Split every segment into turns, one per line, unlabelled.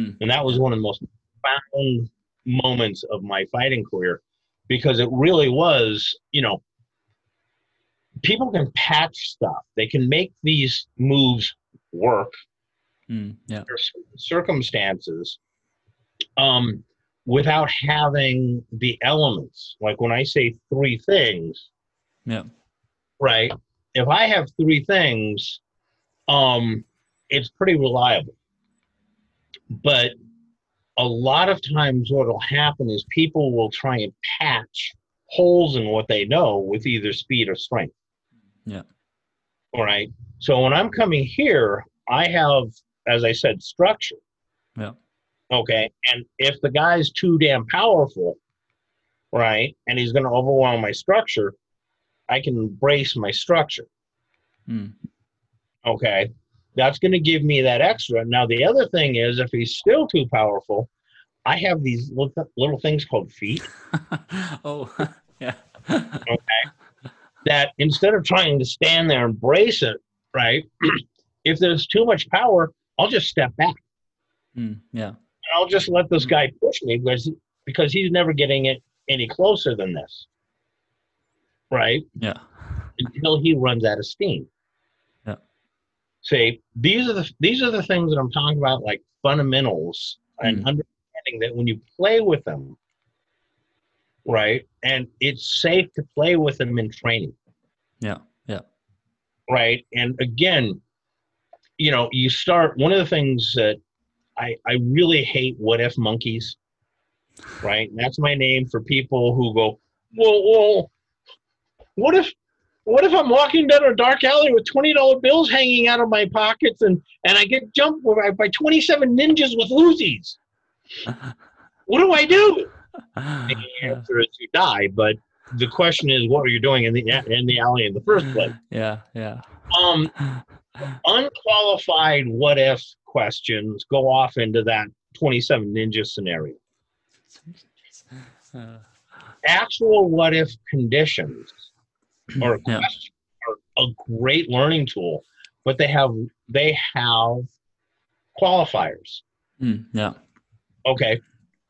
Mm. And that was one of the most profound moments of my fighting career because it really was, you know, people can patch stuff. They can make these moves work.
Mm, yeah.
circumstances um, without having the elements. Like when I say three things,
yeah.
Right. If I have three things, um, it's pretty reliable. But a lot of times what will happen is people will try and patch holes in what they know with either speed or strength.
Yeah.
All right. So when I'm coming here, I have, as I said, structure.
Yeah.
Okay. And if the guy's too damn powerful, right, and he's going to overwhelm my structure, I can brace my structure.
Mm.
Okay. That's going to give me that extra. Now, the other thing is, if he's still too powerful, I have these little, little things called feet.
oh, yeah.
okay. That instead of trying to stand there and brace it, right? if there's too much power, I'll just step back.
Mm, yeah. And
I'll just let this guy push me because because he's never getting it any closer than this. Right?
Yeah.
Until he runs out of steam. See, these are the these are the things that I'm talking about, like fundamentals and mm. understanding that when you play with them, right, and it's safe to play with them in training.
Yeah. Yeah.
Right. And again, you know, you start one of the things that I, I really hate what if monkeys, right? And that's my name for people who go, well, well, what if, what if I'm walking down a dark alley with twenty dollar bills hanging out of my pockets and and I get jumped by, by twenty seven ninjas with Uzis? what do I do? the answer is you die, but the question is, what are you doing in the in the alley in the first place?
Yeah, yeah.
Um, unqualified what if questions go off into that 27 ninja scenario. Uh, Actual what if conditions or yeah. are a great learning tool, but they have they have qualifiers.
Mm, yeah.
Okay.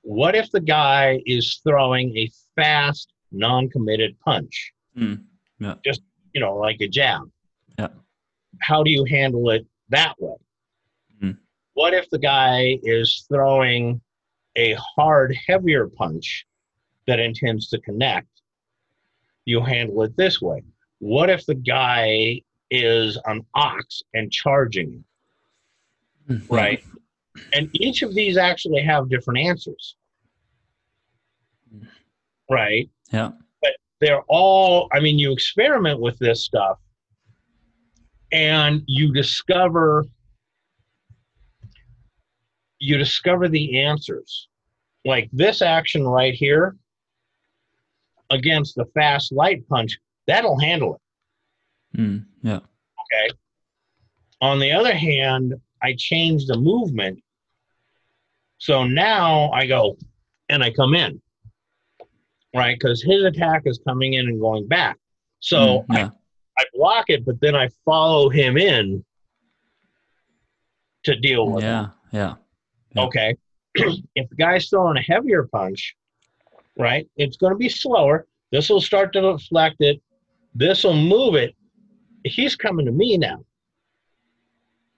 What if the guy is throwing a fast, non-committed punch?
Mm, yeah.
Just you know, like a jab.
Yeah
how do you handle it that way?
Mm.
What if the guy is throwing a hard, heavier punch that intends to connect? You handle it this way. What if the guy is an ox and charging? Mm-hmm. Right? And each of these actually have different answers. Right?
Yeah.
But they're all, I mean, you experiment with this stuff and you discover you discover the answers like this action right here against the fast light punch that'll handle it
mm, yeah
okay on the other hand i change the movement so now i go and i come in right because his attack is coming in and going back so mm, yeah. I I block it, but then I follow him in to deal with
yeah, Yeah.
Yeah. Okay. if the guy's throwing a heavier punch, right, it's going to be slower. This will start to deflect it. This will move it. He's coming to me now.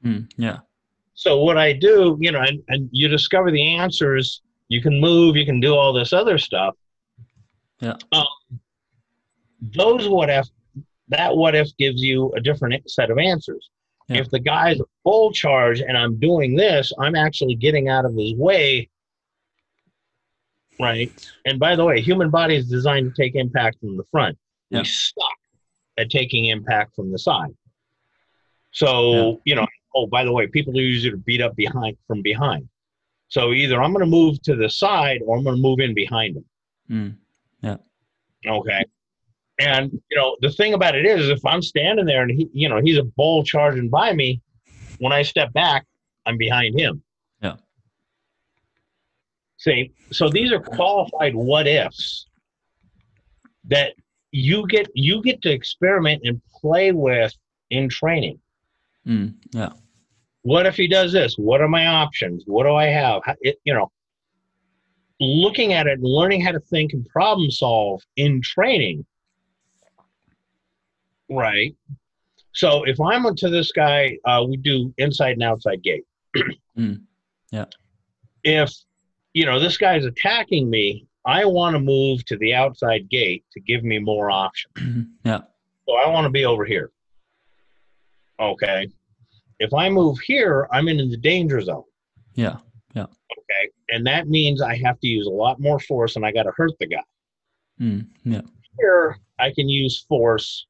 Mm, yeah.
So what I do, you know, and, and you discover the answers. You can move. You can do all this other stuff.
Yeah.
Um, those what if that what if gives you a different set of answers. Yeah. If the guy's a full charge and I'm doing this, I'm actually getting out of his way. Right. And by the way, human body is designed to take impact from the front. Yeah. We suck at taking impact from the side. So, yeah. you know, oh, by the way, people use it to beat up behind from behind. So either I'm going to move to the side or I'm going to move in behind him.
Mm. Yeah.
Okay. And you know, the thing about it is, if I'm standing there and he, you know, he's a bull charging by me, when I step back, I'm behind him. See, so these are qualified what ifs that you get you get to experiment and play with in training.
Mm, yeah.
what if he does this? What are my options? What do I have? It, you know, looking at it and learning how to think and problem solve in training. Right. So if I'm to this guy, uh, we do inside and outside gate.
Mm, yeah.
If you know this guy's attacking me, I want to move to the outside gate to give me more options.
yeah.
So I want to be over here. Okay. If I move here, I'm in the danger zone.
Yeah. Yeah.
Okay. And that means I have to use a lot more force and I got to hurt the guy.
Mm, yeah.
Here, I can use force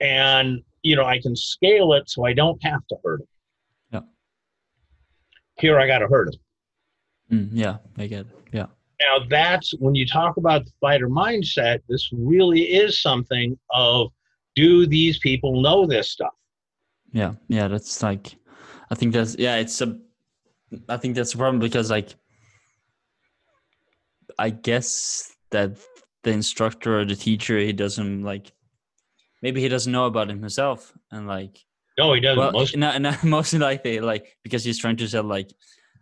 and, you know, I can scale it so I don't have to hurt him.
Yeah.
Here, I got to hurt him.
Mm, yeah. I get it. Yeah.
Now, that's when you talk about the fighter mindset, this really is something of do these people know this stuff?
Yeah. Yeah. That's like, I think that's, yeah, it's a, I think that's a problem because like, I guess that the instructor or the teacher, he doesn't like, maybe he doesn't know about it himself. And like,
No, he doesn't.
well,
Most
not, not, mostly like they like, because he's trying to sell, like,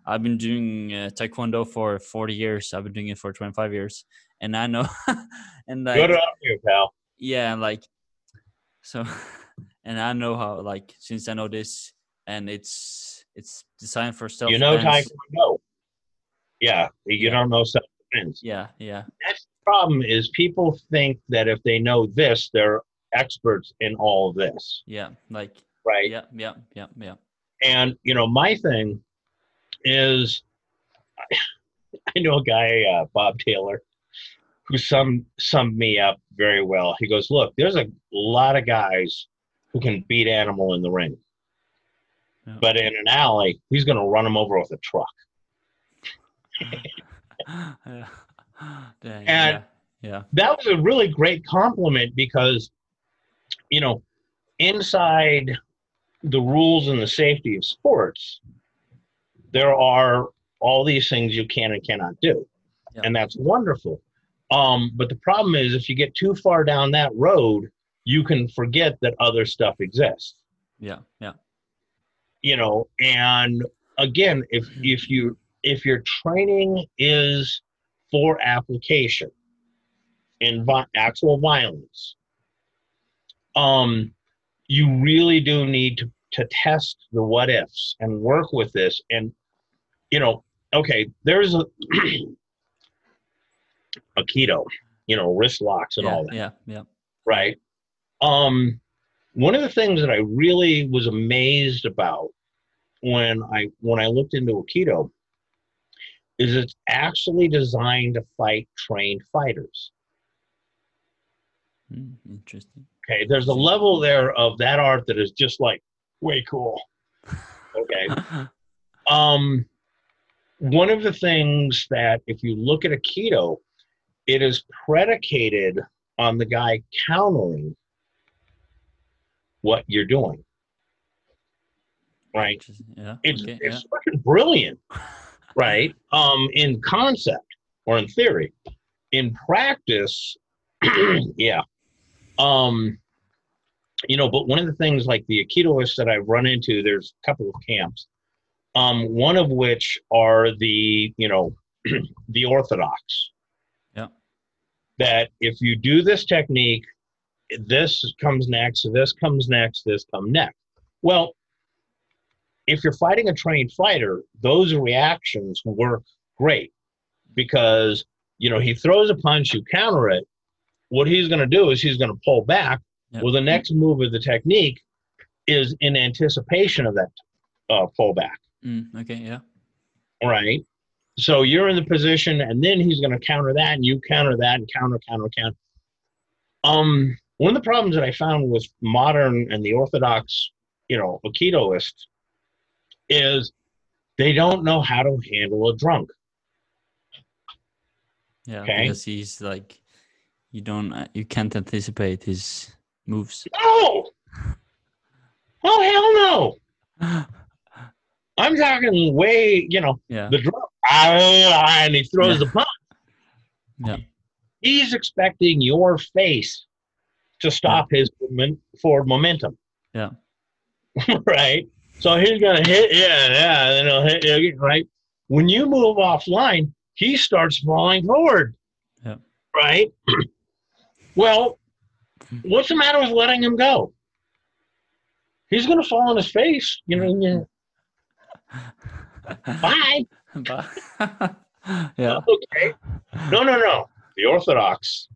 I've been doing uh, Taekwondo for 40 years. I've been doing it for 25 years. And I know, and like,
good on you, pal.
yeah like so and i know how like since i know this and it's it's designed for self
You know Taekwondo. Yeah, you
Yeah.
don't know self defense.
yeah yeah
That's the problem is people think that if they know this, they're experts in all of this,
yeah like
right?
yeah yeah yeah yeah
And you know, my thing is, I know a guy, uh, Bob Taylor, who summed summed me up very well. He goes, "Look, there's a lot of guys who can beat animal in the ring, but in an alley, he's going to run him over with a truck." And-
yeah yeah
that was a really great compliment because you know inside the rules and the safety of sports there are all these things you can and cannot do.
Yeah.
and that's wonderful. Um, but the problem is if you get too far down that road you can forget that other stuff exists.
Yeah yeah.
You know and again if if you if your training is for application in vi- actual violence um you really do need to to test the what ifs and work with this and you know okay there's a Aikido you know wrist locks and
yeah
all that
yeah yeah
right? Um, one of the things that I really was amazed about when I when I looked into Aikido is it's actually designed to fight trained fighters.
Mm, interesting
Okay, there's a level there of that art that is just like way cool. Okay. Um, one of the things that if you look at Aikido, it is predicated on the guy countering what you're doing. Right?
Yeah
It's
okay,
it's fucking brilliant, right? Um, in concept or in theory, in practice, yeah. Um, you know, but one of the things like the Aikidoists that I've run into, there's a couple of camps. Um, one of which are the you know the Orthodox.
Yeah.
That if you do this technique, this comes next, this comes next, this comes next. Well, if you're fighting a trained fighter, those reactions work great because you know he throws a punch, you counter it. What he's going to do is he's going to pull back.
Yeah.
Well, the next move of the technique is in anticipation of that uh, pullback,
Mm, okay yeah
right? So you're in the position, and then he's going to counter that, and you counter that, and counter, counter, counter. Um, one of the problems that I found with modern and the Orthodox, you know, Aikidoists is they don't know how to handle a drunk.
yeah
Okay.
because he's like you don't uh, you can't anticipate his moves
No! Oh, hell no! I'm talking way, you know,
yeah
the ah, and he throws
Yeah.
the punch.
Yeah.
He's expecting your face to stop his movement, forward momentum.
Yeah.
right? So he's gonna hit, yeah, yeah, then he'll hit, you, right? When you move offline, he starts falling forward.
Yeah.
Right? well, what's the matter with letting him go? He's gonna fall on his face, you know. You- Bye.
Yeah.
Okay. No, no, no. The Orthodox,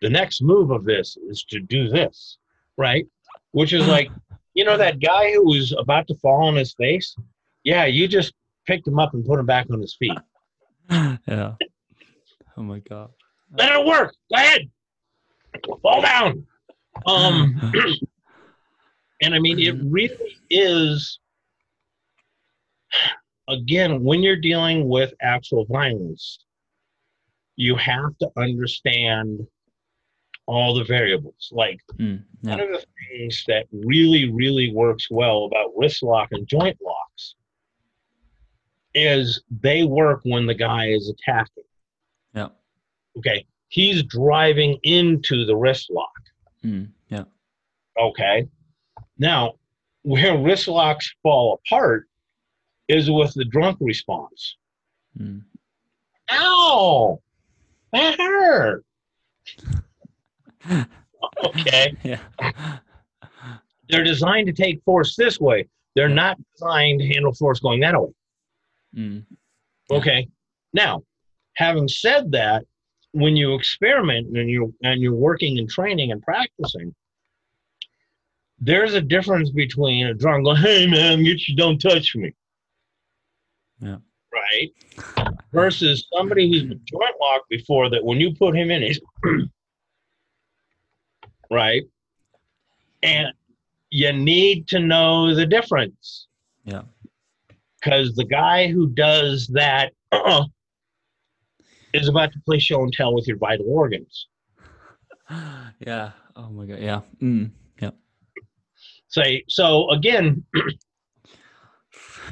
the next move of this is to do this, right? Which is like, you know, that guy who was about to fall on his face? Yeah, you just picked him up and put him back on his feet.
yeah. Oh my god.
Let it work. Go ahead. Fall down. Um, and I mean, it really is, again, when you're dealing with actual violence, you have to understand all the variables. Like,
Mm,
one of the things that really, really works well about wrist lock and joint locks is they work when the guy is attacking.
Yeah.
Okay. He's driving into the wrist lock.
Mm, yeah.
Okay. Now, where wrist locks fall apart is with the drunk response.
Mm.
Ow! That hurt. Okay.
Yeah.
They're designed to take force this way. They're not designed to handle force going that way.
Mm, Yeah.
Okay. Now, having said that, when you experiment and you and you're working and training and practicing, there's a difference between a drunk going, "Hey man, get you don't touch me,"
Yeah.
right, versus somebody who's been joint locked before. That when you put him in, he's right, and you need to know the difference
Yeah.
because the guy who does that uh, is about to play show and tell with your vital organs.
Yeah. Oh my god. Yeah. Mm, yeah.
Say so again.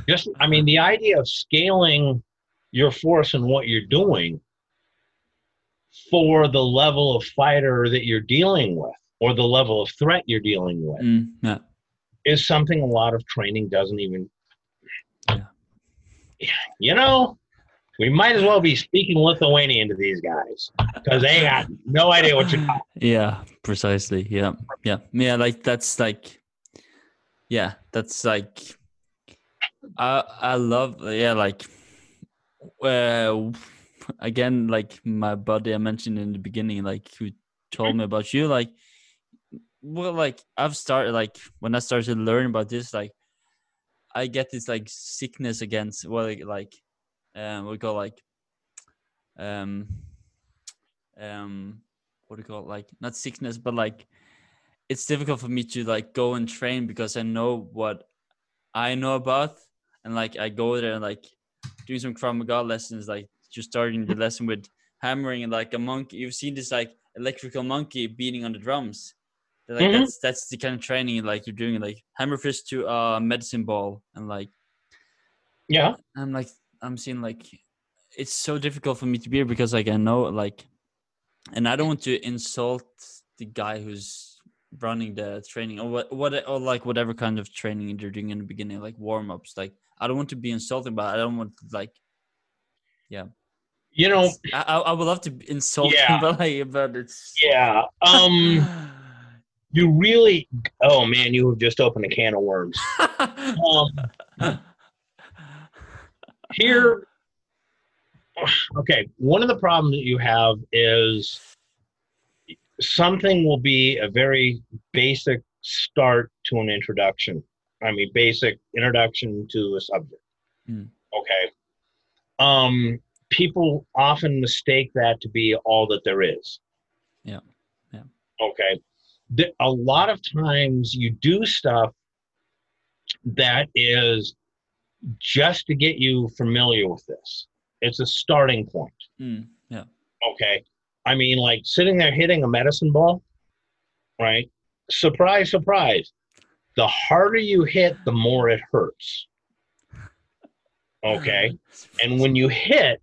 just, I mean, the idea of scaling your force and what you're doing for the level of fighter that you're dealing with, or the level of threat you're dealing with,
Mm, yeah.
is something a lot of training doesn't even.
Yeah.
You know, we might as well be speaking Lithuanian to these guys because they got no idea what you're talking.
Yeah, precisely. Yeah, yeah, yeah. Like that's like, yeah, that's like, I I love yeah like, uh, again like my buddy I mentioned in the beginning like who told me about you like, well like I've started like when I started to learn about this like, I get this like sickness against well like, like um we call like, um, um what do you call it? Like not sickness but like it's difficult for me to like go and train because i know what i know about and like i go there and like doing some Krav Maga lessons like just starting the lesson with hammering and like a monkey you've seen this like electrical monkey beating on the drums They're like
Mhm.
that's that's the kind of training like you're doing like hammer fist to a medicine ball and like
Yeah.
I'm like I'm seeing like it's so difficult for me to be here because like I know like and I don't want to insult the guy who's running the training or what what or like whatever kind of training they're doing in the beginning like warm ups like I don't want to be insulting but I don't want to like yeah.
You know,
I I, I would love to insult
Yeah.
him but like but it's
yeah. Um, you really, oh man, you have just opened a can of worms. Um, here, okay, one of the problems that you have is something will be a very basic start to an introduction. I mean, basic introduction to a subject.
Mm.
Okay. Um, people often mistake that to be all that there is.
Yeah. Yeah.
Okay. The- A lot of times you do stuff that is just to get you familiar with this. It's a starting point.
Mm, yeah
Okay. I mean, like sitting there hitting a medicine ball, right? Surprise, surprise. The harder you hit, the more it hurts. Okay. And when you hit,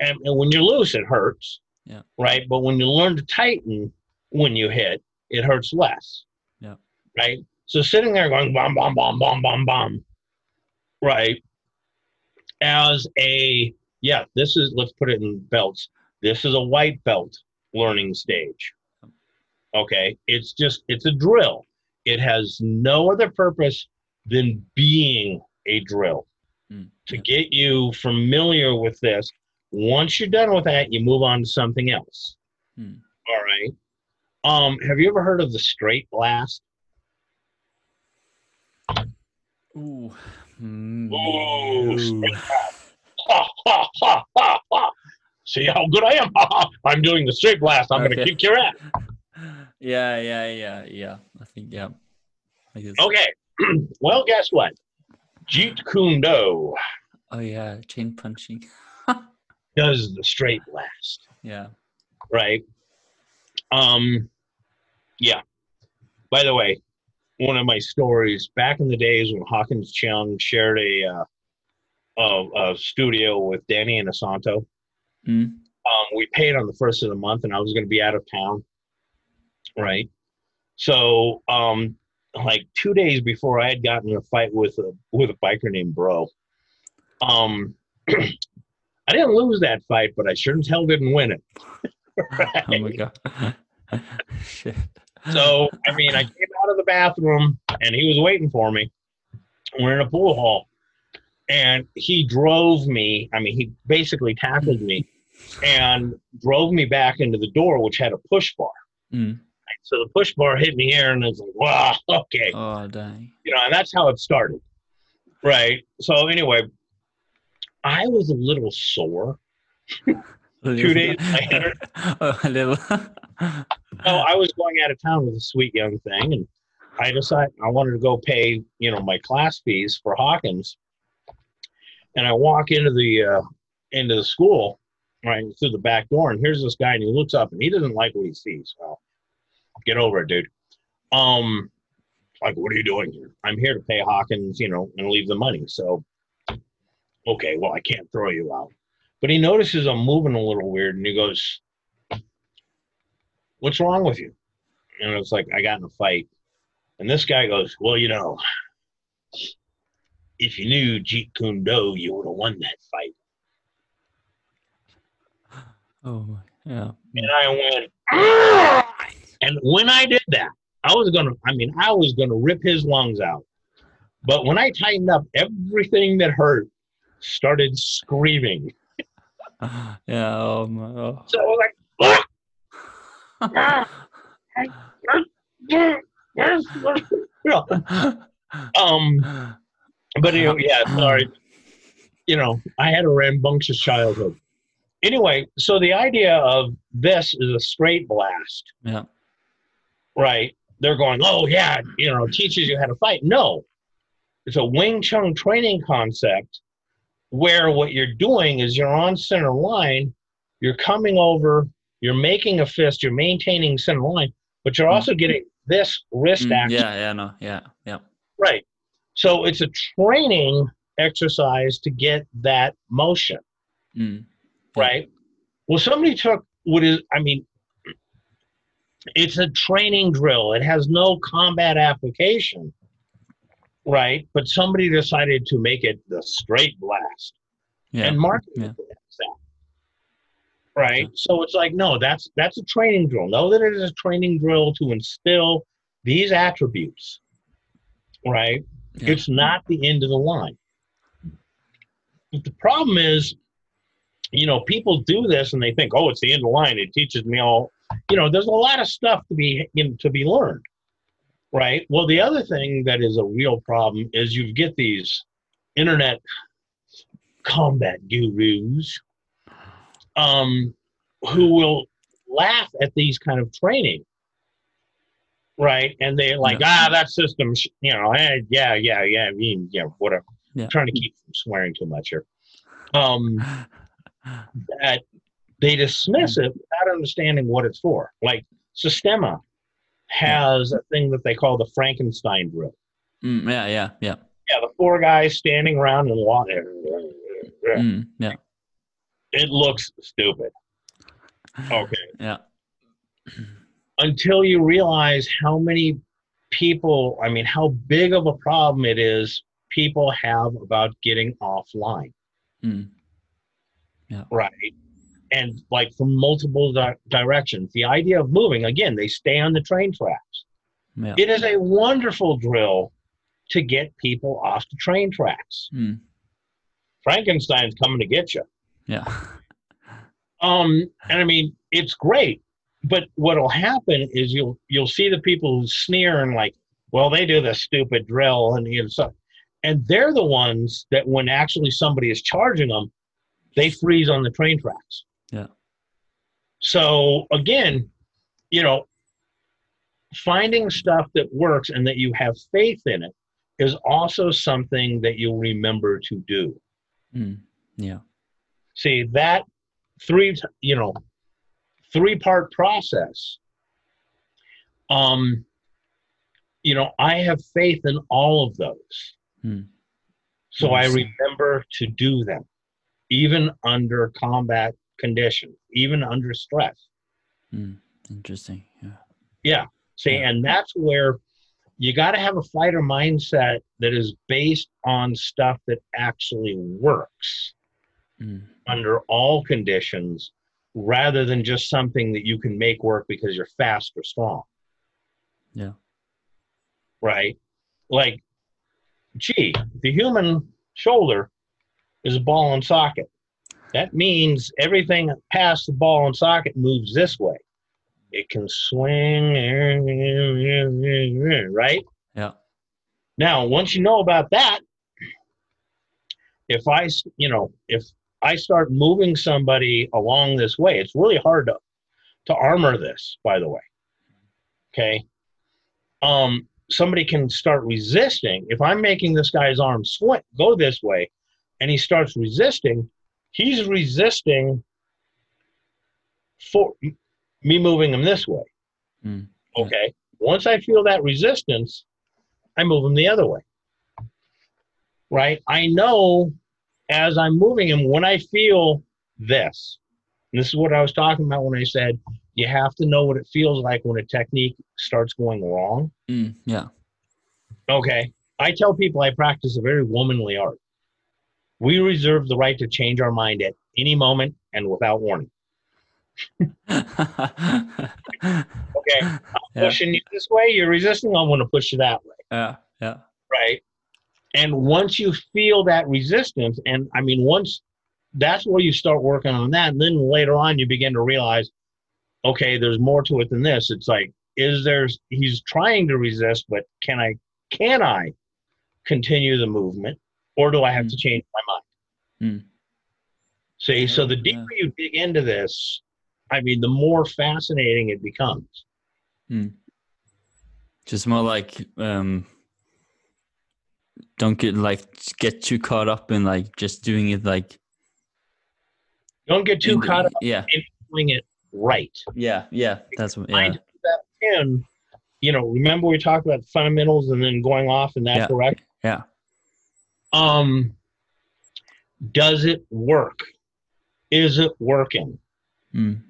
and, and when you're loose, it hurts.
Yeah.
Right. But when you learn to tighten when you hit, it hurts less.
Yeah.
Right. So sitting there going bomb, bomb, bomb, bomb, bomb, bomb, right? As a yeah, this is let's put it in belts. This is a white belt learning stage. Okay, it's just it's a drill. It has no other purpose than being a drill
Mm,
to get you familiar with this. Once you're done with that, you move on to something else.
Hmm.
All right. Um, have you ever heard of the straight blast?
Ooh. Mm,
Ooh,
no.
straight Ha, ha, ha, ha, ha. See how good I am? Ha, ha. I'm doing the straight blast. I'm going to kick your ass.
Yeah, yeah, yeah, yeah. I think yeah. I guess.
Okay. well, guess what? Jeet Kune Do
Oh yeah, chain punching.
does the straight blast?
Yeah.
right? Um, yeah. By the way, one of my stories back in the days when Hawkins Cheung shared a uh, a, a studio with Dan Inosanto.
Mm.
Um, we paid on the first of the month, and I was going to be out of town, right? So, um, like two days before I had gotten in a fight with a with a biker named Bro, um, I didn't lose that fight, but I sure as hell didn't win it. Right?
Oh my god. Shit.
So, I mean, I came out of the bathroom and he was waiting for me. We're in a pool hall. And he drove me, I mean, he basically tackled me and drove me back into the door, which had a push bar.
Mm.
So the push bar hit me here and it's like, wow, okay.
Oh dang.
You know, and that's how it started. Right. So, anyway, I was a little sore.
Two
days later.
oh, a little.
So I was going out of town with a sweet young thing, and I decided I wanted to go pay, you know, my class fees for Hawkins. And I walk into the uh, into the school, right through the back door, and here's this guy, and he looks up, and he doesn't like what he sees. Well, get over it, dude. Um, like, what are you doing here? I'm here to pay Hawkins, you know, and leave the money. So, okay, well, I can't throw you out. But he notices I'm moving a little weird, and he goes, what's wrong with you? And it's like, I got in a fight. And this guy goes, well, you know, if you knew Jeet Kune Do, you would have won that fight.
oh yeah.
And I went, "Ah!" And when I did that, I was going to, I mean, I was going to rip his lungs out. But when I tightened up, everything that hurt started screaming.
Yeah. Oh my. Oh.
So I was like, "Ah!" um, but you know, yeah, sorry. You know, I had a rambunctious childhood. Anyway, so the idea of this is a straight blast,
yeah.
Right? They're going, oh yeah, you know, teaches you how to fight. No, it's a Wing Chun training concept where what you're doing is you're on center line, you're coming over, you're making a fist, you're maintaining center line, but you're also getting this wrist
Mm,
action.
yeah. Yeah. No. Yeah. Yeah.
Right. So it's a training exercise to get that motion,
Mm.
Right? Well, somebody took what is, I mean, it's a training drill. It has no combat application, right? But somebody decided to make it the straight blast
Yeah.
and market
Yeah.
that. Right. So it's like, no, that's that's a training drill. Know that it is a training drill to instill these attributes. Right.
Yeah.
It's not the end of the line. But the problem is, you know, people do this and they think, oh, it's the end of the line. It teaches me all. You know, there's a lot of stuff to be you know, to be learned, right? Well, the other thing that is a real problem is you get these internet combat gurus um, who will laugh at these kind of training, right? And they're like, ah, that system, you know, eh, yeah, yeah, yeah, I mean, yeah, whatever.
Yeah.
trying to keep from swearing too much here. Um, that they dismiss it without understanding what it's for. Like Sistema has a thing that they call the Frankenstein drill.
Mm, yeah. Yeah. Yeah.
Yeah, the four guys standing around in water.
Mm, yeah.
It looks stupid. Okay.
Yeah.
Until you realize how many people, I mean, how big of a problem it is, people have about getting offline,
Mm.
right? And like from multiple di- directions. The idea of moving, again, they stay on the train tracks.
Yeah.
It is a wonderful drill to get people off the train tracks.
Mm.
Frankenstein's coming to get you.
Yeah.
Um, and I mean, it's great, but what'll happen is you'll you'll see the people who sneer and like, well, they do this stupid drill and you know, so, and they're the ones that when actually somebody is charging them, they freeze on the train tracks. So again, you know, finding stuff that works and that you have faith in it is also something that you'll remember to do.
Mm. Yeah.
See that three, you know, three part process. Um, you know, I have faith in all of those.
Hmm.
So I remember to do them, even under combat conditions, even under stress.
Mm. Interesting. Yeah.
Yeah. See,
Yeah.
and that's where you got to have a fighter mindset that is based on stuff that actually works.
Mm.
under all conditions rather than just something that you can make work because you're fast or strong.
Yeah.
Right? Like, gee, the human shoulder is a ball and socket. That means everything past the ball and socket moves this way. It can swing, right?
Yeah.
Now, once you know about that, if I, you know, if I start moving somebody along this way, it's really hard to, to armor this, by the way. Okay. Um, somebody can start resisting. If I'm making this guy's arm swing, go this way, and he starts resisting, he's resisting for me moving him this way.
Mm.
Okay. Once I feel that resistance, I move him the other way. Right? I know as I'm moving him when I feel this. And this is what I was talking about when I said you have to know what it feels like when a technique starts going wrong.
Mm. Yeah.
Okay. I tell people I practice a very womanly art. We reserve the right to change our mind at any moment and without warning. Okay. I'm
Yeah.
pushing you this way, you're resisting, I'm going to push you that way.
Yeah. Yeah.
right? And once you feel that resistance, and I mean, once that's where you start working on that, and then later on you begin to realize, okay, there's more to it than this. It's like, is there? He's trying to resist, but can I? Can I continue the movement, or do I have to change my mind?
Mm.
See, so the
Yeah.
deeper you dig into this, I mean, the more fascinating it becomes.
Just more like um don't get like get too caught up in like just doing it like
Don't get too
in
caught up
Yeah.
in doing it right.
Yeah. Yeah. That's what yeah.
that pin, you know, remember we talked about fundamentals and then going off in that
Yeah.
direction?
Yeah.
Um, does it work? Is it working?
Mm.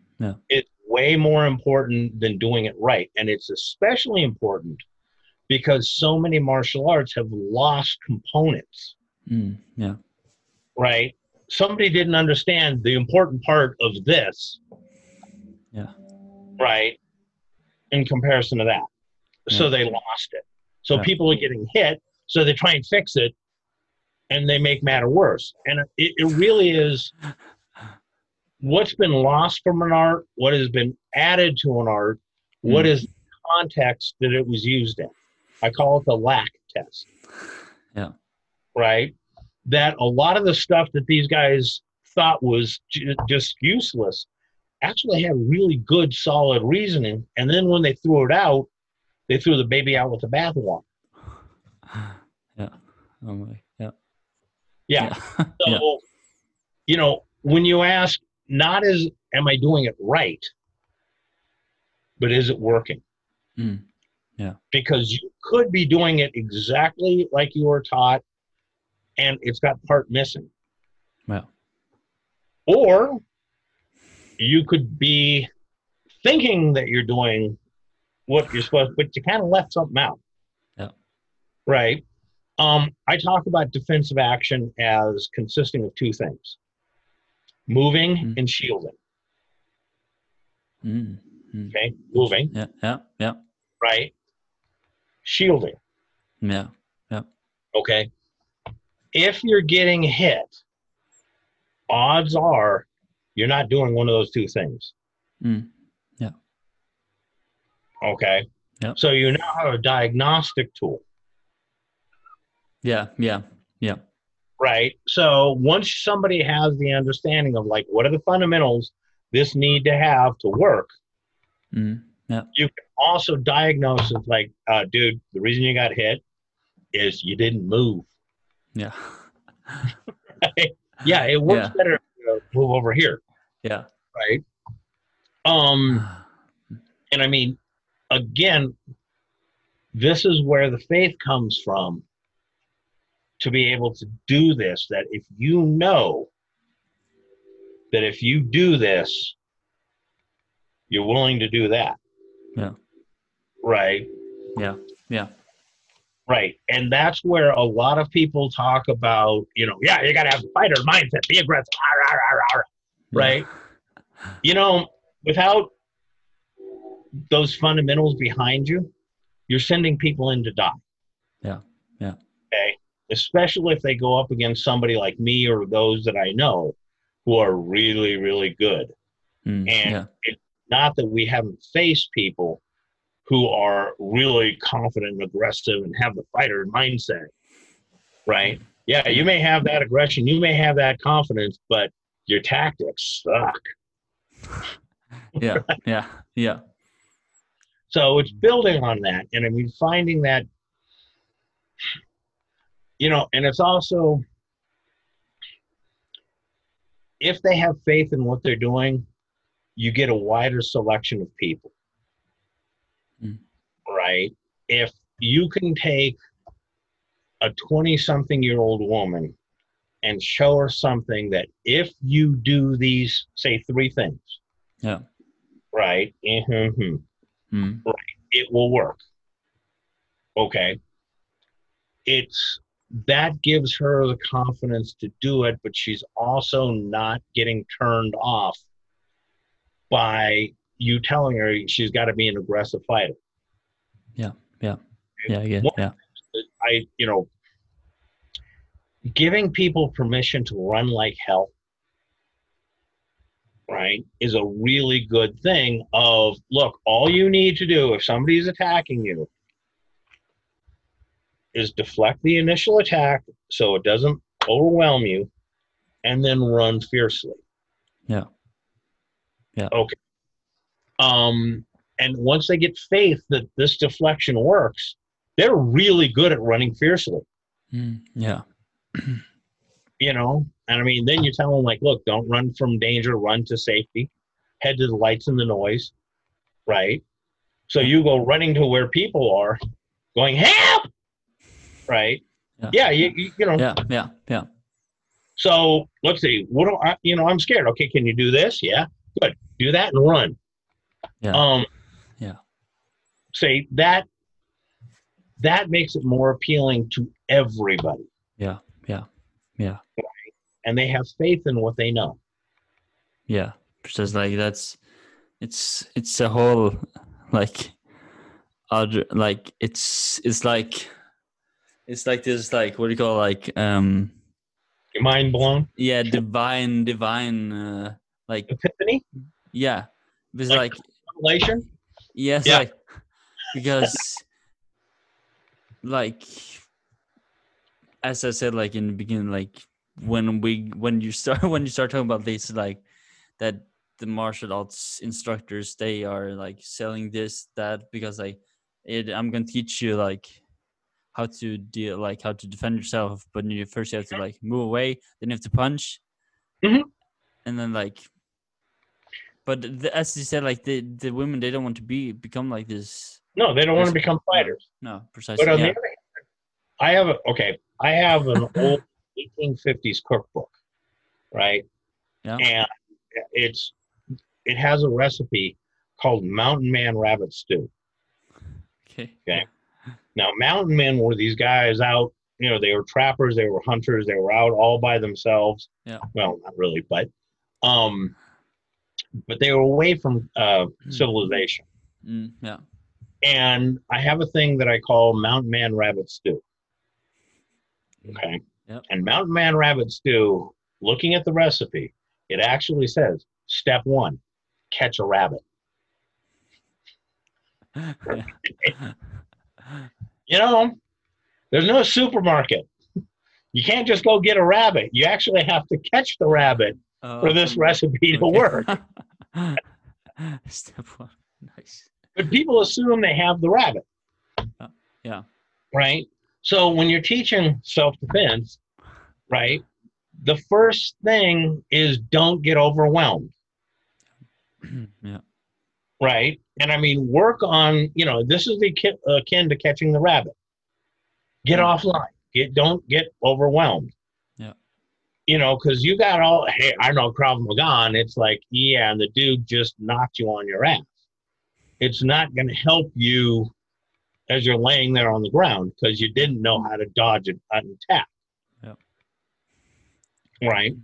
It's way more important than doing it right. And it's especially important because so many martial arts have lost components,
Mm. Yeah.
right? Somebody didn't understand the important part of this.
Yeah.
Right? In comparison to that. So they lost it. So
Yeah.
people are getting hit, so they try and fix it and they make matter worse. And it, it really is what's been lost from an art, what has been added to an art, what
Mm.
is the context that it was used in. I call it the lack test.
Yeah.
Right? That a lot of the stuff that these guys thought was ju- just useless actually had really good, solid reasoning. And then when they threw it out, they threw the baby out with the bathwater.
Yeah. Oh my. Yeah.
Yeah. So, you know, when you ask, not as am I doing it right, but is it working?
Mm. Yeah.
Because you could be doing it exactly like you were taught, and it's got part missing.
Well.
Or you could be thinking that you're doing what you're supposed, but you kind of left something out.
Yeah.
Right. Um, I talk about defensive action as consisting of two things moving
Mm.
and shielding.
Mm, mm.
Okay, moving,
Yeah, yeah, yeah,
right? Shielding,
yeah, yeah.
okay? If you're getting hit, odds are you're not doing one of those two things.
Mm.
Okay.
Yep.
So you now have a diagnostic tool,
yeah, yeah, yeah.
right? So once somebody has the understanding of like what are the fundamentals this need to have to work,
Mm,
you can also diagnose it like, uh, dude, the reason you got hit is you didn't move.
yeah,
Yeah, it works
Yeah.
better if move over here,
yeah.
right? Um, and I mean, again, this is where the faith comes from to be able to do this. That if you know that if you do this, you're willing to do that.
Yeah.
Right.
Yeah, yeah.
Right. And that's where a lot of people talk about, you know, yeah, you got to have the fighter mindset, be aggressive, rah, rah, rah, right? You know, without those fundamentals behind you, you're sending people in to die.
Yeah, yeah.
Okay. Especially if they go up against somebody like me or those that I know who are really, really good.
Mm,
And
yeah,
it's not that we haven't faced people who are really confident and aggressive and have the fighter mindset, right? Yeah, you may have that aggression, you may have that confidence, but your tactics suck.
yeah, yeah, yeah.
So it's building on that. And I mean, finding that, you know, and it's also, if they have faith in what they're doing, you get a wider selection of people.
Mm.
Right? If you can take a 20 something year old woman and show her something that if you do these, say, three things,
Yeah.
right? mhm,
Mm,
it will work. Okay. It's that gives her the confidence to do it, but she's also not getting turned off by you telling her she's got to be an aggressive fighter.
yeah, I get.
One-
Yeah,
I, you know, giving people permission to run like hell, right, is a really good thing. Of look, all you need to do if somebody's attacking you is deflect the initial attack so it doesn't overwhelm you, and then run fiercely.
Yeah. Yeah.
Okay. Um, and once they get faith that this deflection works, they're really good at running fiercely
mm, yeah,
you know and i mean then you tell them like look don't run from danger run to safety head to the lights and the noise right so you go running to where people are going help right
Yeah.
yeah, you, you, know
yeah, yeah, yeah.
so let's see what do i you know i'm scared okay can you do this yeah good do that and run
Yeah.
um
Yeah.
say that that makes it more appealing to everybody
Yeah, yeah, yeah.
and they have faith in what they know
Yeah, because like that's it's it's a whole like other like it's it's like it's like this like what do you call like um
your mind blown?
yeah divine divine uh like
epiphany?
Yeah. It's
Like-
like
revelation?
Yes
Yeah.
like because like as I said like in the beginning like when we when you start when you start talking about this like that the martial arts instructors they are like selling this that because like it i'm gonna teach you like how to deal like how to defend yourself but you first you have to like move away then you have to punch
Mhm.
and then like but the, as you said like the the women they don't want to be become like this
No, they don't want to become fighters.
no precisely
But on
yeah.
the other hand, I have a okay. I have an old 1850s cookbook, right?
Yeah.
And it's it has a recipe called Mountain Man Rabbit Stew.
okay
Okay. Now, mountain men were these guys out you know, they were trappers, they were hunters, they were out all by themselves.
Yeah.
Well, not really, but um, but they were away from uh, civilization.
Mm, yeah.
And I have a thing that I call Mountain Man Rabbit Stew. Okay.
Yep.
And Mountain Man Rabbit Stew, looking at the recipe, it actually says step one, catch a rabbit. You know, there's no supermarket. You can't just go get a rabbit. You actually have to catch the rabbit for this
Um,
recipe to
okay.
work.
Step one. Nice.
But people assume they have the rabbit.
yeah.
right? So when you're teaching self defense, right, the first thing is don't get overwhelmed,
yeah.
Right? And I mean, work on, you know, this is akin, akin to catching the rabbit. Get
Mm.
offline. Get don't get overwhelmed.
Yeah.
You know, because you got all, hey, I know Krav Maga, it's like, yeah, and the dude just knocked you on your ass. It's not going to help you as you're laying there on the ground because you didn't know how to dodge an an attack.
Yep.
Right?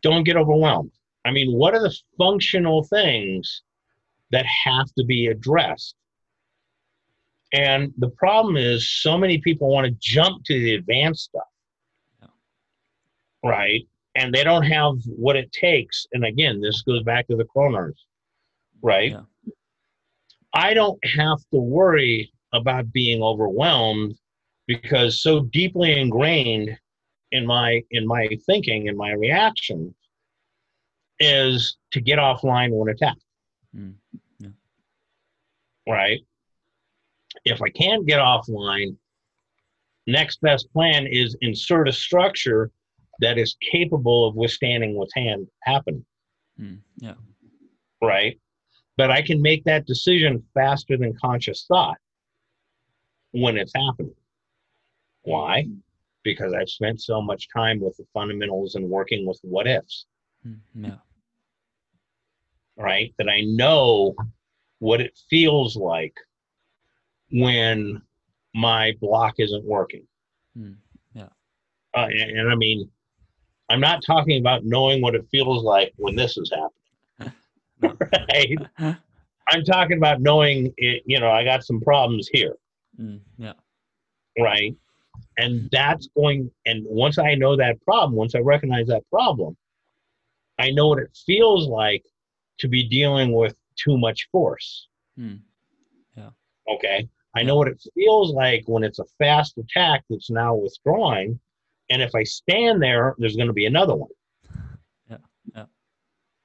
Don't get overwhelmed. I mean, what are the functional things that have to be addressed? And the problem is, so many people want to jump to the advanced stuff. Right? And they don't have what it takes. And again, this goes back to the Kroners. Right?
Yeah.
I don't have to worry about being overwhelmed because so deeply ingrained in my in my thinking and my reaction is to get offline when attacked.
Mm, yeah.
Right? If I can't get offline, next best plan is insert a structure that is capable of withstanding what's hand happening.
Mm, yeah.
right? But I can make that decision faster than conscious thought when it's happening. Why? Because I've spent so much time with the fundamentals and working with what ifs,
Mm, yeah.
right? That I know what it feels like when my block isn't working.
Mm, yeah.
Uh, and, and I mean, I'm not talking about knowing what it feels like when this is happening, right? I'm talking about knowing it, you know, I got some problems here,
Mm, yeah.
right? And that's going, and once I know that problem, once I recognize that problem, I know what it feels like to be dealing with too much force.
Mm,
Okay. I know what it feels like when it's a fast attack that's now withdrawing. And if I stand there, there's going to be another one.
Yeah, yeah.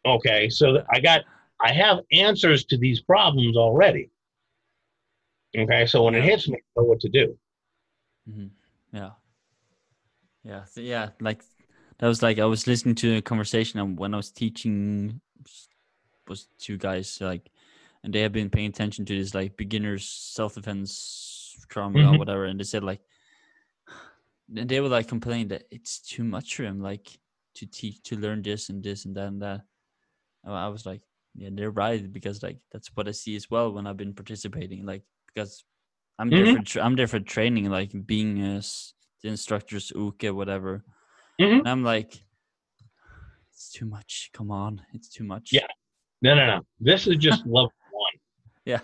Okay. So I got, I have answers to these problems already. Okay. So when it hits me, I know what to do.
hmm Yeah. Yeah. So, yeah. Like that was like I was listening to a conversation when I was teaching was two guys like and they have been paying attention to this like beginners self defense trauma or
Mhm.
whatever and they said like and they were like complaining that it's too much for him like to teach to learn this and this and that and that. And I was like, yeah, they're right because like that's what I see as well when I've been participating. Like because I'm there
Mhm.
for tra- I'm there for training, like being a s- the instructor's uke whatever.
Mhm.
And I'm like, it's too much. Come on, it's too much.
Yeah. No, no, no. This is just level one.
Yeah.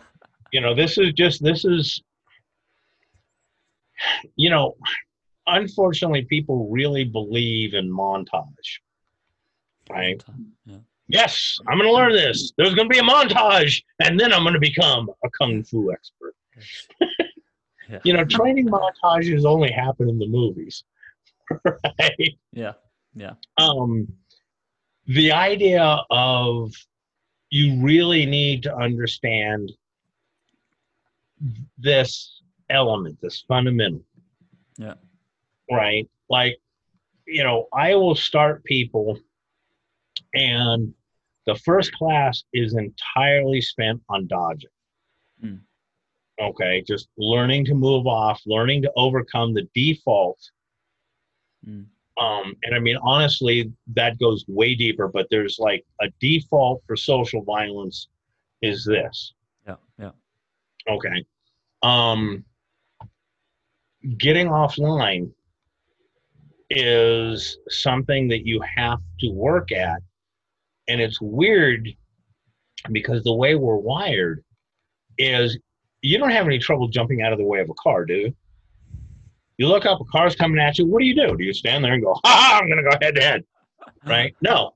You know, this is just, this is, you know, unfortunately, people really believe in montage, right?
Yeah.
Yes, I'm going to learn this. There's going to be a montage, and then I'm going to become a kung fu expert.
Yeah.
You know, training montages only happen in the movies, right?
Yeah. Yeah.
um, the idea of you really need to understand this element, this fundamental.
Yeah.
Right? Like, you know, I will start people, and the first class is entirely spent on dodging.
Mm.
Okay, just learning to move off, learning to overcome the default
Mm.
Um, and I mean, honestly, that goes way deeper, but there's like a default for social violence is this.
Yeah. Yeah.
Okay. Um, getting offline is something that you have to work at. And it's weird because the way we're wired is you don't have any trouble jumping out of the way of a car, do you? You look up, a car's coming at you. What do you do? Do you stand there and go, "Ha! I'm going to go head to head"? Right? No.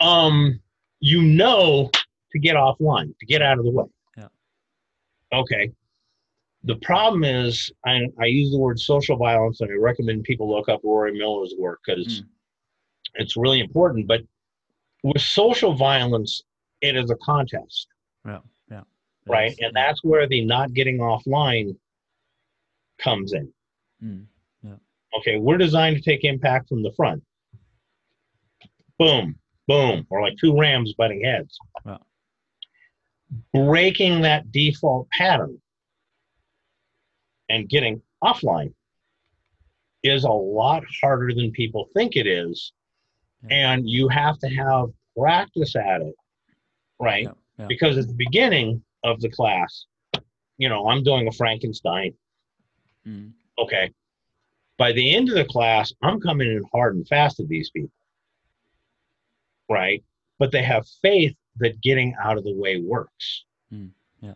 Um, you know to get offline, to get out of the way.
Yeah.
Okay. The problem is, I, I use the word social violence, and I recommend people look up Rory Miller's work because
Mm.
it's really important. But with social violence, it is a contest
Yeah. Yeah.
right? And that's where the not getting offline comes in.
Mm.
Okay, we're designed to take impact from the front. Boom, boom, or like two rams butting heads.
Wow.
Breaking that default pattern and getting offline is a lot harder than people think it is.
Yeah.
And you have to have practice at it, right?
Yeah, yeah.
Because at the beginning of the class, you know, I'm doing a Frankenstein.
Mm.
Okay. By the end of the class, I'm coming in hard and fast at these people. Right? But they have faith that getting out of the way works.
Mm, yeah.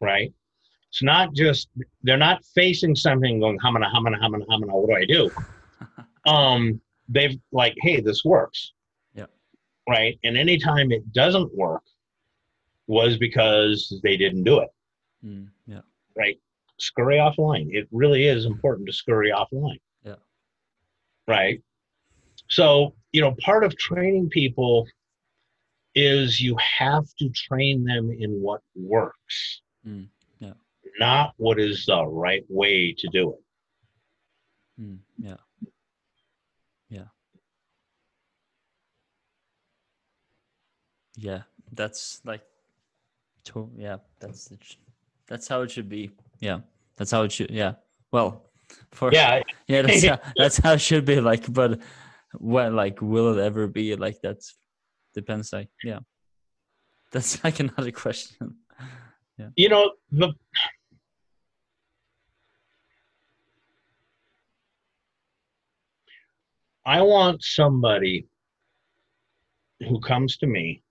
Right? It's not just they're not facing something going hamana hamana hamana hamana. What do I do? um, they've like, hey, this works.
Yeah.
Right. And anytime it doesn't work was because they didn't do it.
Mm. Yeah.
Right. Scurry offline. It really is important to scurry offline.
Yeah.
Right. So, you know, part of training people is you have to train them in what works,
Mm, yeah.
not what is the right way to do it.
Mm. Yeah. Yeah. Yeah. That's like, to, yeah. That's the, that's how it should be. Yeah. That's how it should. Yeah. Well, for
Yeah.
yeah. That's how, that's how it should be. Like, but what like will it ever be like? that depends. Like, yeah. That's like another question.
yeah You know, the I want somebody who comes to me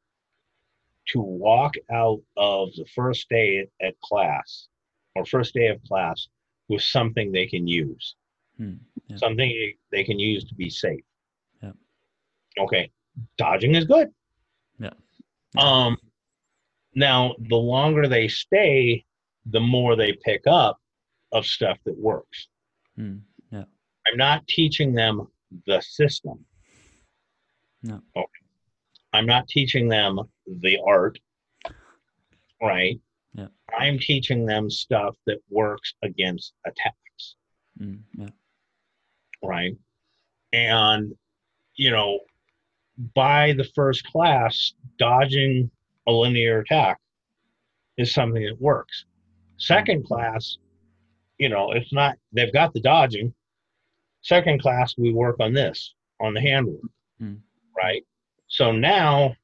to walk out of the first day at class or first day of class with something they can use,
Hmm, yeah.
something they can use to be safe.
Yeah.
Okay, dodging is good.
Yeah.
Um, now the longer they stay, the more they pick up of stuff that works.
Hmm,
I'm not teaching them the system.
No.
Okay. I'm not teaching them the art, right?
Yeah.
I'm teaching them stuff that works against attacks,
mm, yeah.
right? And, you know, by the first class, dodging a linear attack is something that works. Second class, you know, it's not, they've got the dodging. Second class, we work on this, on the handwork,
Hmm.
right? So now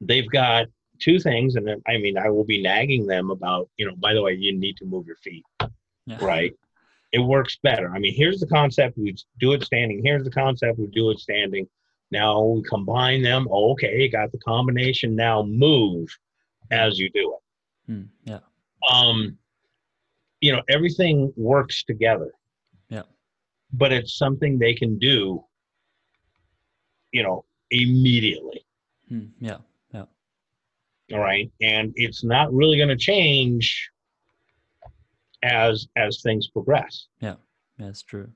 they've got two things, and then, I mean, I will be nagging them about, you know, by the way, you need to move your feet,
Yeah.
right? It works better. I mean, here's the concept, we do it standing. Here's the concept, we do it standing. Now we combine them. Oh, okay, got the combination. Now move as you do it.
Mm, yeah.
Um, you know, everything works together.
Yeah.
But it's something they can do, you know, immediately.
Mm, yeah.
All right. And it's not really going to change as as things progress.
Yeah, that's true.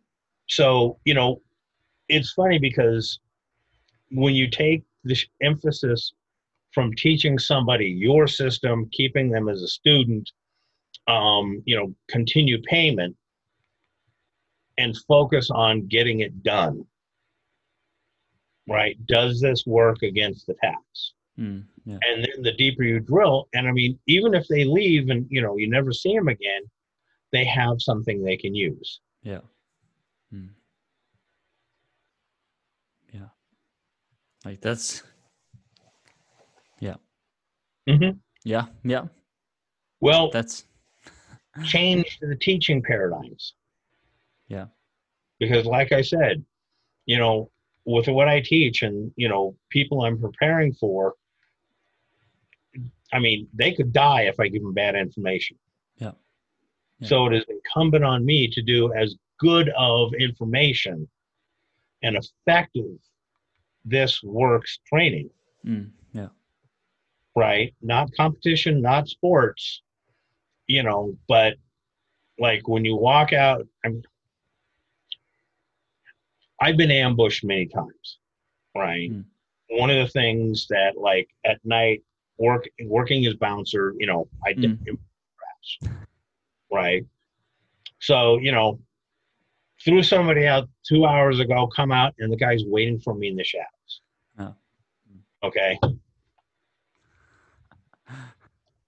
So, you know, it's funny because when you take the emphasis from teaching somebody your system, keeping them as a student, um, you know, continue payment and focus on getting it done. Right? Does this work against the tax?
Mm, yeah.
and then the deeper you drill and i mean even if they leave and you know you never see them again they have something they can use
Yeah. Mm. Yeah. Like that's
mm-hmm.
yeah, yeah.
well
That's
change the teaching paradigms
Yeah.
because like i said you know with what i teach and you know people i'm preparing for i mean they could die if i give them bad information
Yeah. Yeah.
so it is incumbent on me to do as good of information and effective this works training
Mm, yeah.
right? Not competition, not sports, you know, but like when you walk out, I'm, I've been ambushed many times, right?
Mm.
One of the things that like at night, work working as bouncer, you know, I did crash, right? So you know, threw somebody out two hours ago, come out, and the guy's waiting for me in the shadows.
Oh.
Okay.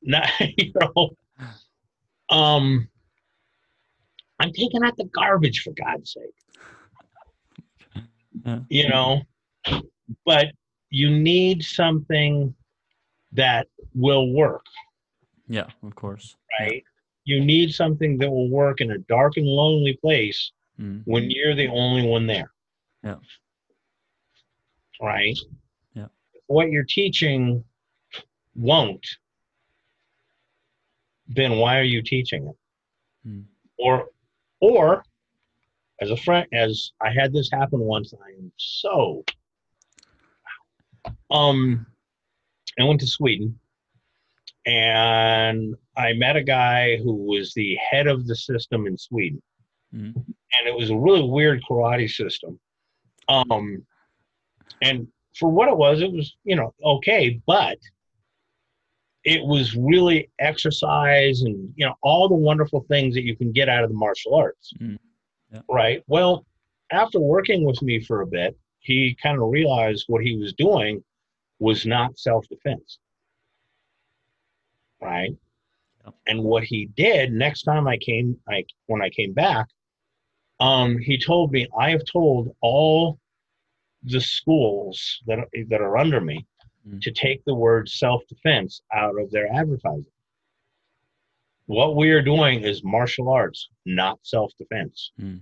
Not, you know, um, I'm taking out the garbage for God's sake. You know, but you need something that will work,
Yeah, of course.
right? You need something that will work in a dark and lonely place
Mm,
when you're the only one there.
Yeah.
Right?
Yeah.
What you're teaching won't, then why are you teaching it?
Mm.
Or or as a friend as I had this happen once, I am so um I went to Sweden and I met a guy who was the head of the system in Sweden
mm,
and it was a really weird karate system. Um, and for what it was, it was you know okay, but it was really exercise and you know all the wonderful things that you can get out of the martial arts,
Mm. Yeah.
right? Well, after working with me for a bit, he kind of realized what he was doing was not self-defense, right?
Yeah.
And what he did next time I came, I when I came back, um, he told me I have told all the schools that that are under me
Mm.
to take the word self-defense out of their advertising. What we are doing is martial arts, not self-defense.
Mm.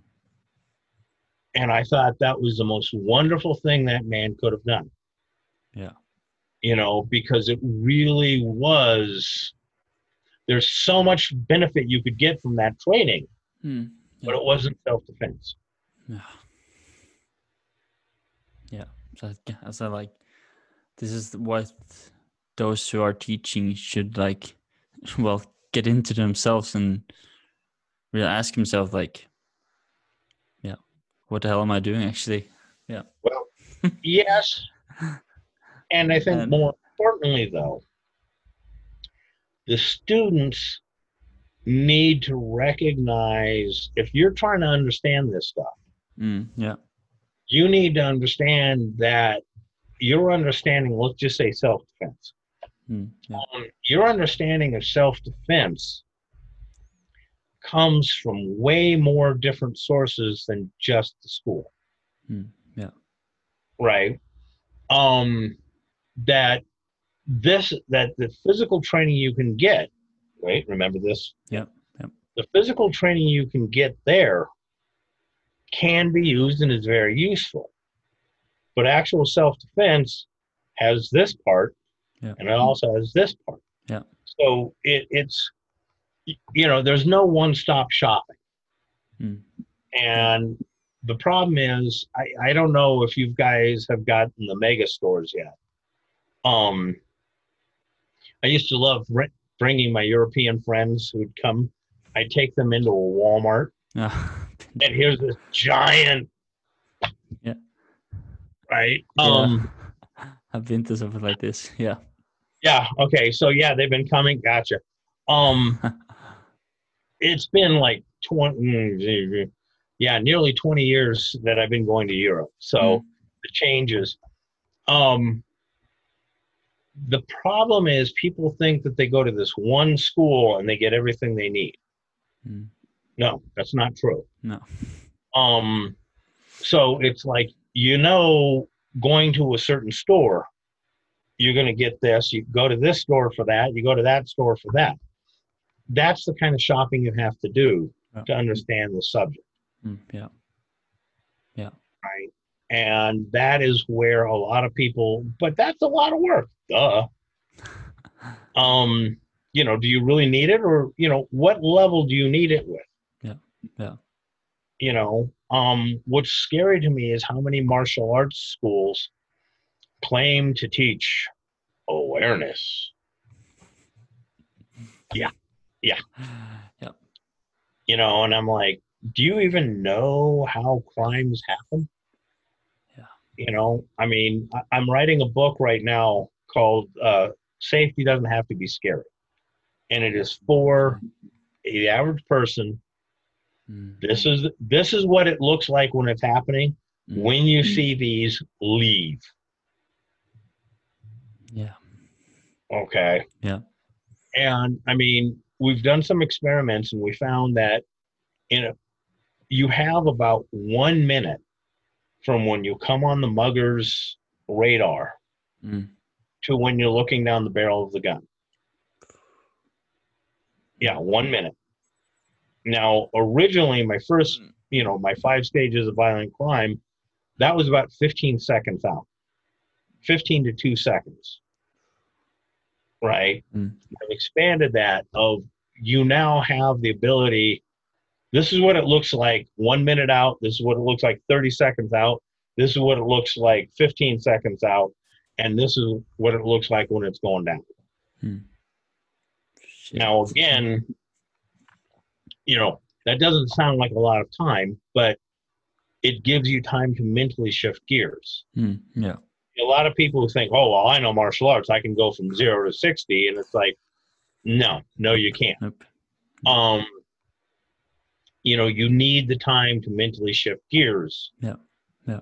And I thought that was the most wonderful thing that man could have done.
Yeah.
You know, because it really was there's so much benefit you could get from that training,
mm,
but it wasn't self-defense.
Yeah. Yeah. So, so like, this is what those who are teaching should like, well, get into themselves and really ask himself like, yeah, what the hell am I doing actually? Yeah.
Well, yes. And I think
And-
more importantly, though, the students need to recognize if you're trying to understand this stuff,
Mm, yeah.
you need to understand that your understanding, let's just say self defense,
Mm, yeah.
um, your understanding of self defense comes from way more different sources than just the school.
Mm, yeah.
Right. Um, that this that the physical training you can get, right? Remember this?
Yeah. yep.
The physical training you can get there can be used and is very useful. But actual self defense has this part
Yeah.
and it also has this part.
Yeah.
So it, it's you know, there's no one stop shopping.
Mm.
And the problem is, I, I don't know if you guys have gotten the mega stores yet. Um, I used to love br- bringing my European friends who'd come. I'd take them into a Walmart,
Yeah.
and here's this giant.
Yeah.
Right.
Yeah.
Um.
I've been to something like this. Yeah.
Yeah. Okay. So yeah, they've been coming. Gotcha. Um. it's been like 20 yeah nearly 20 years that i've been going to europe so
Mm.
the changes um the problem is people think that they go to this one school and they get everything they need
Mm.
no that's not true
No.
um so it's like you know going to a certain store you're going to get this you go to this store for that you go to that store for that that's the kind of shopping you have to do
Yeah.
to understand the subject
Mm, yeah. Yeah. Right.
And that is where a lot of people, but that's a lot of work. Duh. Um, you know, do you really need it or, you know, what level do you need it with?
Yeah. Yeah.
You know, um, what's scary to me is how many martial arts schools claim to teach awareness. Yeah. Yeah.
Yeah.
You know, and I'm like, do you even know how crimes happen?
Yeah.
You know, I mean, I'm writing a book right now called uh, Safety Doesn't Have to Be Scary. And it is for the average person.
Mm,
This is this is what it looks like when it's happening.
mm,
When you see these, leave.
Yeah.
Okay.
Yeah.
And I mean, we've done some experiments and we found that in a, you have about one minute from when you come on the mugger's radar
Mm,
to when you're looking down the barrel of the gun. Yeah, one minute. Now, originally, my first, you know, my five stages of violent crime, that was about 15 seconds out, 15 to two seconds. Right?
Mm.
I've expanded that of you now have the ability. This is what it looks like one minute out. This is what it looks like 30 seconds out. This is what it looks like 15 seconds out. And this is what it looks like when it's going down.
shit.
Now, again, you know, that doesn't sound like a lot of time, but it gives you time to mentally shift gears.
Mm, yeah.
A lot of people who think, oh, well, I know martial arts, I can go from zero to 60. And it's like, no, no, you can't.
Nope.
Um, you know, you need the time to mentally shift gears.
Yeah, yeah.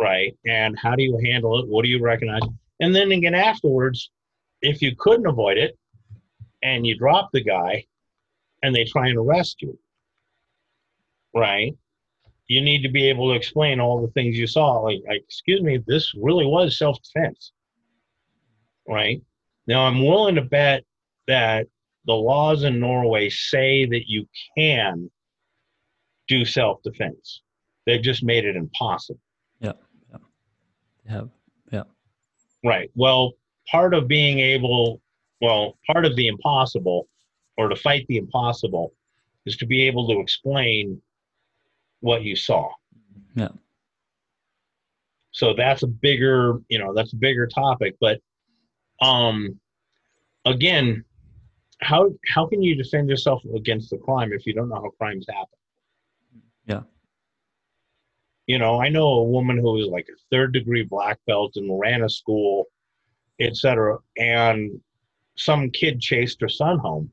Right. And how do you handle it? What do you recognize? And then again, afterwards, if you couldn't avoid it and you drop the guy and they try and arrest you, right? You need to be able to explain all the things you saw. Like, like excuse me, this really was self defense, right? Now, I'm willing to bet that the laws in Norway say that you can do self defense. They've just made it impossible.
Yeah. Yeah.
Right. Well, part of being able, well, part of the impossible or to fight the impossible is to be able to explain what you saw.
Yeah.
So that's a bigger, you know, that's a bigger topic, but um again, how how can you defend yourself against the crime if you don't know how crimes happen? You know, I know a woman who was like a third degree black belt and ran a school, etc. And some kid chased her son home.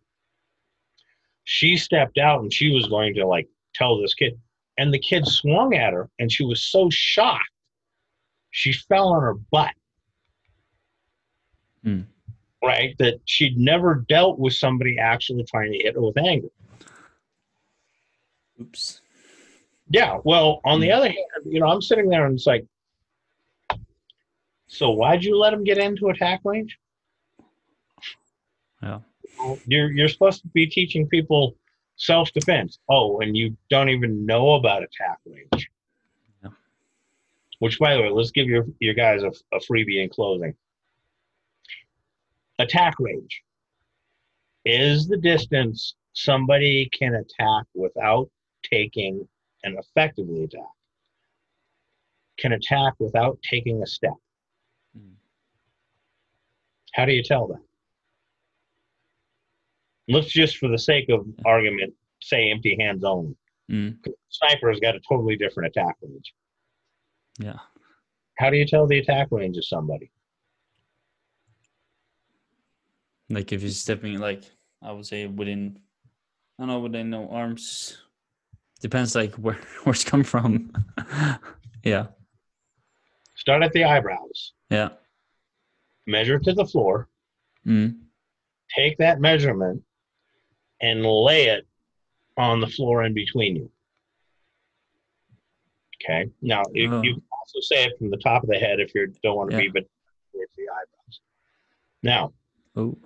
She stepped out and she was going to like tell this kid, and the kid swung at her, and she was so shocked, she fell on her butt.
Hmm.
Right, that she'd never dealt with somebody actually trying to hit her with anger.
Oops.
Yeah. Well, on the
Mm.
other hand, you know, I'm sitting there and it's like, so why'd you let him get into attack range?
Yeah.
You're you're supposed to be teaching people self defense. Oh, and you don't even know about attack range.
Yeah.
Which, by the way, let's give your your guys a, a freebie in closing. Attack range is the distance somebody can attack without taking and effectively attack. Can attack without taking a step.
Mm.
How do you tell that? Let's just, for the sake of argument, say empty hands only.
Mm.
Sniper's got a totally different attack range.
Yeah.
How do you tell the attack range of somebody?
Like if you're stepping, like I would say within, I don't know, within no arms. Depends, like where where it's come from. yeah.
Start at the eyebrows,
Yeah.
measure to the floor,
Mm.
take that measurement, and lay it on the floor in between you. Okay. Now you,
Oh.
you can also say it from the top of the head if you don't want to be,
Yeah.
but towards the eyebrows. Now
Oh.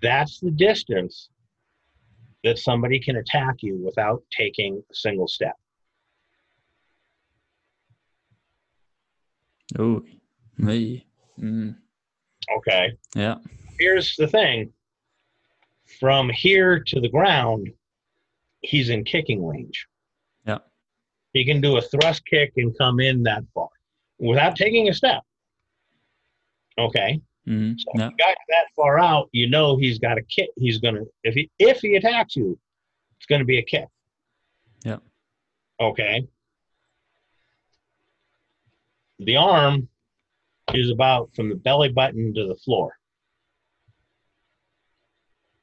that's the distance that somebody can attack you without taking a single step.
Oh, me. Mm.
Okay.
Yeah.
Here's the thing from here to the ground, he's in kicking range.
Yeah.
He can do a thrust kick and come in that far without taking a step. Okay.
Mm.
So
Yeah.
if got that far out, you know he's got a kick. He's gonna if he if he attacks you, it's gonna be a kick.
Yeah.
Okay. The arm is about from the belly button to the floor.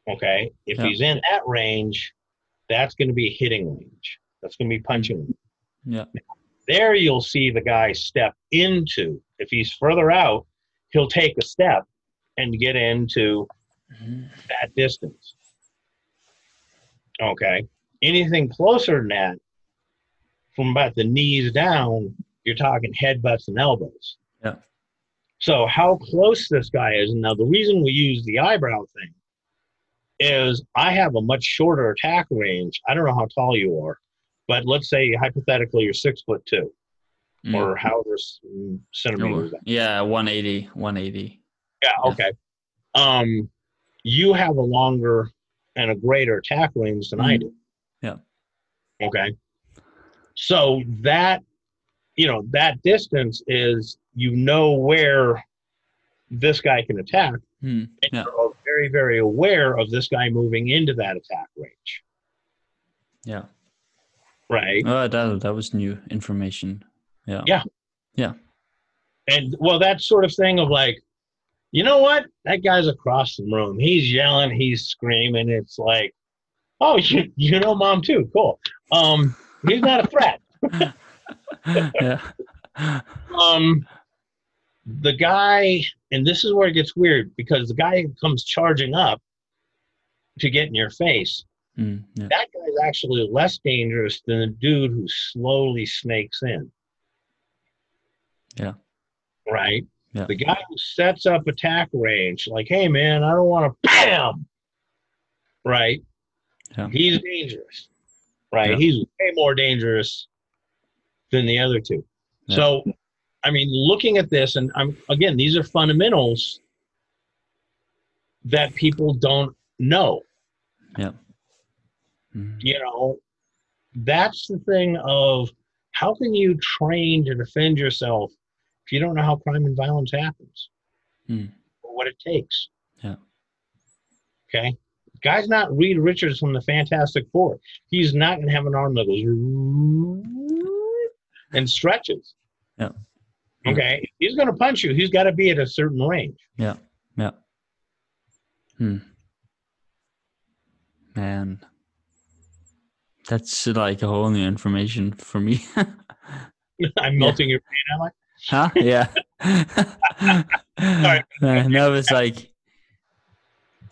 Okay. If
Yeah.
he's in that range, that's going to be hitting range. That's going to be punching.
Yeah.
There you'll see the guy step into. If he's further out, he'll take a step and get into
Mhm.
that distance. Okay. Anything closer than that, from about the knees down, you're talking headbutts and elbows.
Yeah.
So how close this guy is. Now the reason we use the eyebrow thing is I have a much shorter attack range. I don't know how tall you are, but let's say hypothetically you're six foot two
Mm.
or however s- centimeters.
Yeah, 180, 180.
Yeah,
Yeah.
okay. Um, you have a longer and a greater attack range than I
Mhm.
do.
Yeah.
Okay. So that, you know, that distance is you know where this guy can attack,
Mm.
and
Yeah.
you're very, very aware of this guy moving into that attack range,
Yeah.
right?
Oh, that that was new information. Yeah.
Yeah.
Yeah.
And well, that sort of thing of like, you know what? That guy's across the room. He's yelling, he's screaming. It's like, oh, you, you know mom too. Cool. Um, he's not a threat.
yeah.
Um, the guy, and this is where it gets weird because the guy who comes charging up to get in your face,
Mm, yeah.
that guy's actually less dangerous than the dude who slowly snakes in.
Yeah.
Right?
Yeah.
The guy who sets up attack range, like, hey man, I don't want to bam. Right?
Yeah.
He's dangerous. Right?
Yeah.
He's way more dangerous than the other two.
Yeah.
So I mean, looking at this, and I'm again, these are fundamentals that people don't know.
Mm,
You know, that's the thing of how can you train to defend yourself if you don't know how crime and violence happens
Hmm.
or what it takes?
Yeah.
Okay. Guy's not Reed Richards from the Fantastic Four. He's not going to have an arm that goes and stretches.
Yeah.
Okay. If he's going to punch you. He's got to be at a certain range.
Yeah. Yeah. Hmm. Man. That's like a whole new information for me.
I'm melting your brain, am I?
Huh? Yeah. Uh, no, it's like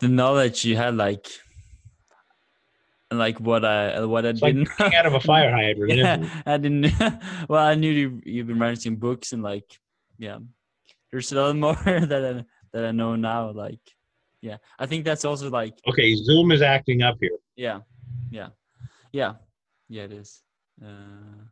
the knowledge you had, like, like what I what I
It's like
didn't.
drinking out of a fire hydrant.
yeah, I didn't. well, I knew you you've been writing some books and like, yeah, there's a lot more that I that I know now. Like, yeah, I think that's also like,
Okay, Zoom is acting up here.
yeah, yeah, yeah, yeah. It is. Uh,